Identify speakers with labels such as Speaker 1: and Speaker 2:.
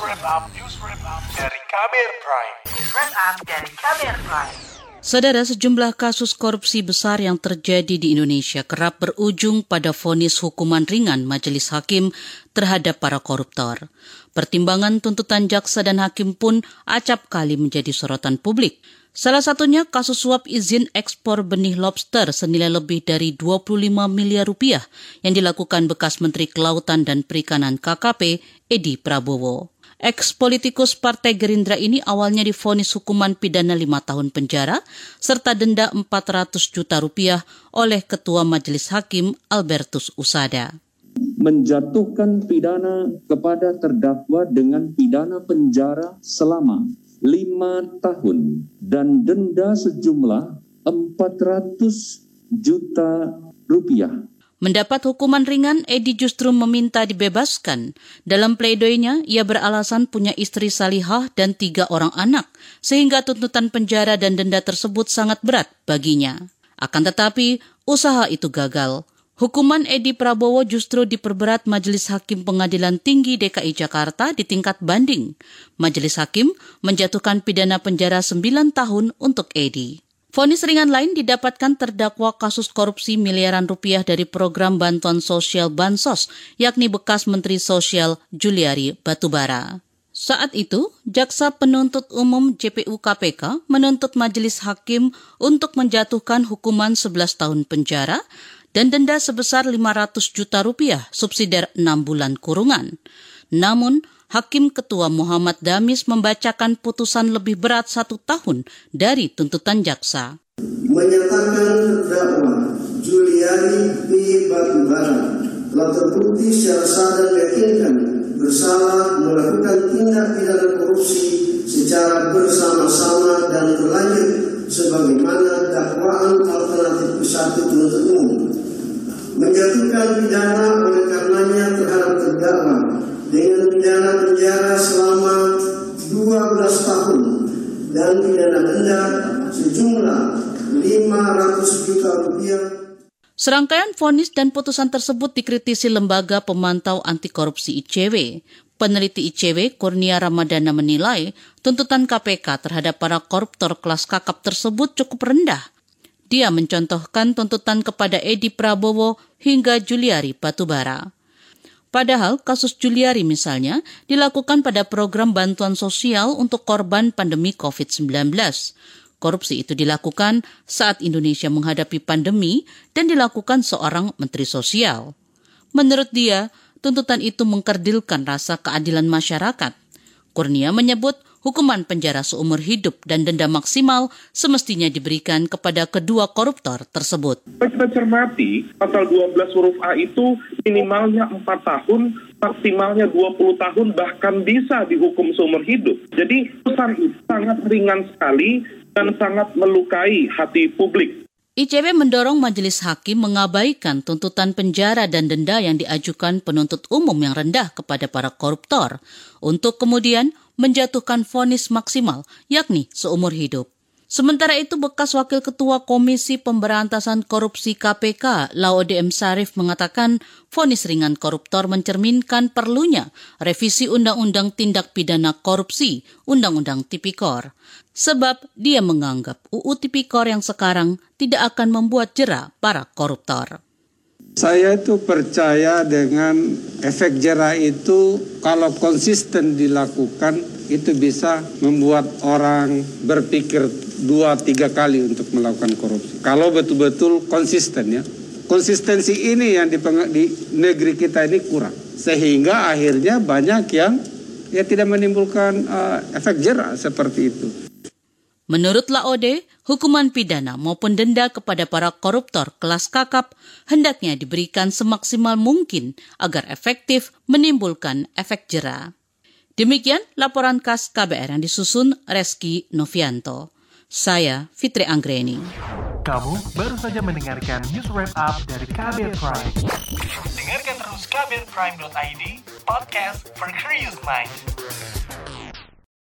Speaker 1: wrap up, Prime.
Speaker 2: News wrap up Prime.
Speaker 3: Saudara, sejumlah kasus korupsi besar yang terjadi di Indonesia kerap berujung pada vonis hukuman ringan majelis hakim terhadap para koruptor. Pertimbangan tuntutan jaksa dan hakim pun acap kali menjadi sorotan publik. Salah satunya kasus suap izin ekspor benih lobster senilai lebih dari 25 miliar rupiah yang dilakukan bekas Menteri Kelautan dan Perikanan KKP Edi Prabowo. Ex-politikus Partai Gerindra ini awalnya difonis hukuman pidana lima tahun penjara serta denda 400 juta rupiah oleh Ketua Majelis Hakim Albertus Usada
Speaker 4: menjatuhkan pidana kepada terdakwa dengan pidana penjara selama lima tahun dan denda sejumlah 400 juta rupiah.
Speaker 3: Mendapat hukuman ringan, Edi justru meminta dibebaskan. Dalam pledoinya, ia beralasan punya istri salihah dan tiga orang anak, sehingga tuntutan penjara dan denda tersebut sangat berat baginya. Akan tetapi, usaha itu gagal. Hukuman Edi Prabowo justru diperberat Majelis Hakim Pengadilan Tinggi DKI Jakarta di tingkat banding. Majelis Hakim menjatuhkan pidana penjara 9 tahun untuk Edi. Fonis ringan lain didapatkan terdakwa kasus korupsi miliaran rupiah dari program bantuan sosial Bansos, yakni bekas Menteri Sosial Juliari Batubara. Saat itu, Jaksa Penuntut Umum JPU KPK menuntut majelis hakim untuk menjatuhkan hukuman 11 tahun penjara dan denda sebesar 500 juta rupiah subsidiar 6 bulan kurungan. Namun, Hakim Ketua Muhammad Damis membacakan putusan lebih berat satu tahun dari tuntutan jaksa.
Speaker 5: Menyatakan terdakwa Juliani P. Batubara telah terbukti secara sadar yakinkan bersalah melakukan tindak pidana korupsi secara bersama-sama dan berlanjut sebagaimana dakwaan alternatif satu penuntut umum menjatuhkan pidana oleh karenanya terhadap terdakwa dengan sejumlah 500 juta rupiah.
Speaker 3: Serangkaian vonis dan putusan tersebut dikritisi lembaga pemantau anti korupsi ICW. Peneliti ICW, Kurnia Ramadana menilai tuntutan KPK terhadap para koruptor kelas kakap tersebut cukup rendah dia mencontohkan tuntutan kepada Edi Prabowo hingga Juliari Batubara. Padahal kasus Juliari misalnya dilakukan pada program bantuan sosial untuk korban pandemi COVID-19. Korupsi itu dilakukan saat Indonesia menghadapi pandemi dan dilakukan seorang menteri sosial. Menurut dia, tuntutan itu mengkerdilkan rasa keadilan masyarakat. Kurnia menyebut hukuman penjara seumur hidup dan denda maksimal semestinya diberikan kepada kedua koruptor tersebut.
Speaker 6: Kita cermati, pasal 12 huruf A itu minimalnya 4 tahun, maksimalnya 20 tahun, bahkan bisa dihukum seumur hidup. Jadi pesan itu sangat ringan sekali dan sangat melukai hati publik.
Speaker 3: ICW mendorong majelis hakim mengabaikan tuntutan penjara dan denda yang diajukan penuntut umum yang rendah kepada para koruptor, untuk kemudian menjatuhkan vonis maksimal, yakni seumur hidup. Sementara itu, bekas Wakil Ketua Komisi Pemberantasan Korupsi KPK, Laude M. Sarif mengatakan vonis ringan koruptor mencerminkan perlunya revisi Undang-Undang Tindak Pidana Korupsi, Undang-Undang Tipikor. Sebab dia menganggap UU Tipikor yang sekarang tidak akan membuat jera para koruptor.
Speaker 7: Saya itu percaya dengan efek jerah itu kalau konsisten dilakukan itu bisa membuat orang berpikir dua tiga kali untuk melakukan korupsi. Kalau betul-betul konsisten ya. Konsistensi ini yang di, negeri kita ini kurang. Sehingga akhirnya banyak yang ya tidak menimbulkan uh, efek jerah seperti itu.
Speaker 3: Menurut Laode, hukuman pidana maupun denda kepada para koruptor kelas kakap hendaknya diberikan semaksimal mungkin agar efektif menimbulkan efek jera. Demikian laporan khas KBR yang disusun Reski Novianto. Saya Fitri Anggreni.
Speaker 1: Kamu baru saja mendengarkan news wrap up dari KBR Prime. Dengarkan terus kbrprime.id, podcast for curious mind.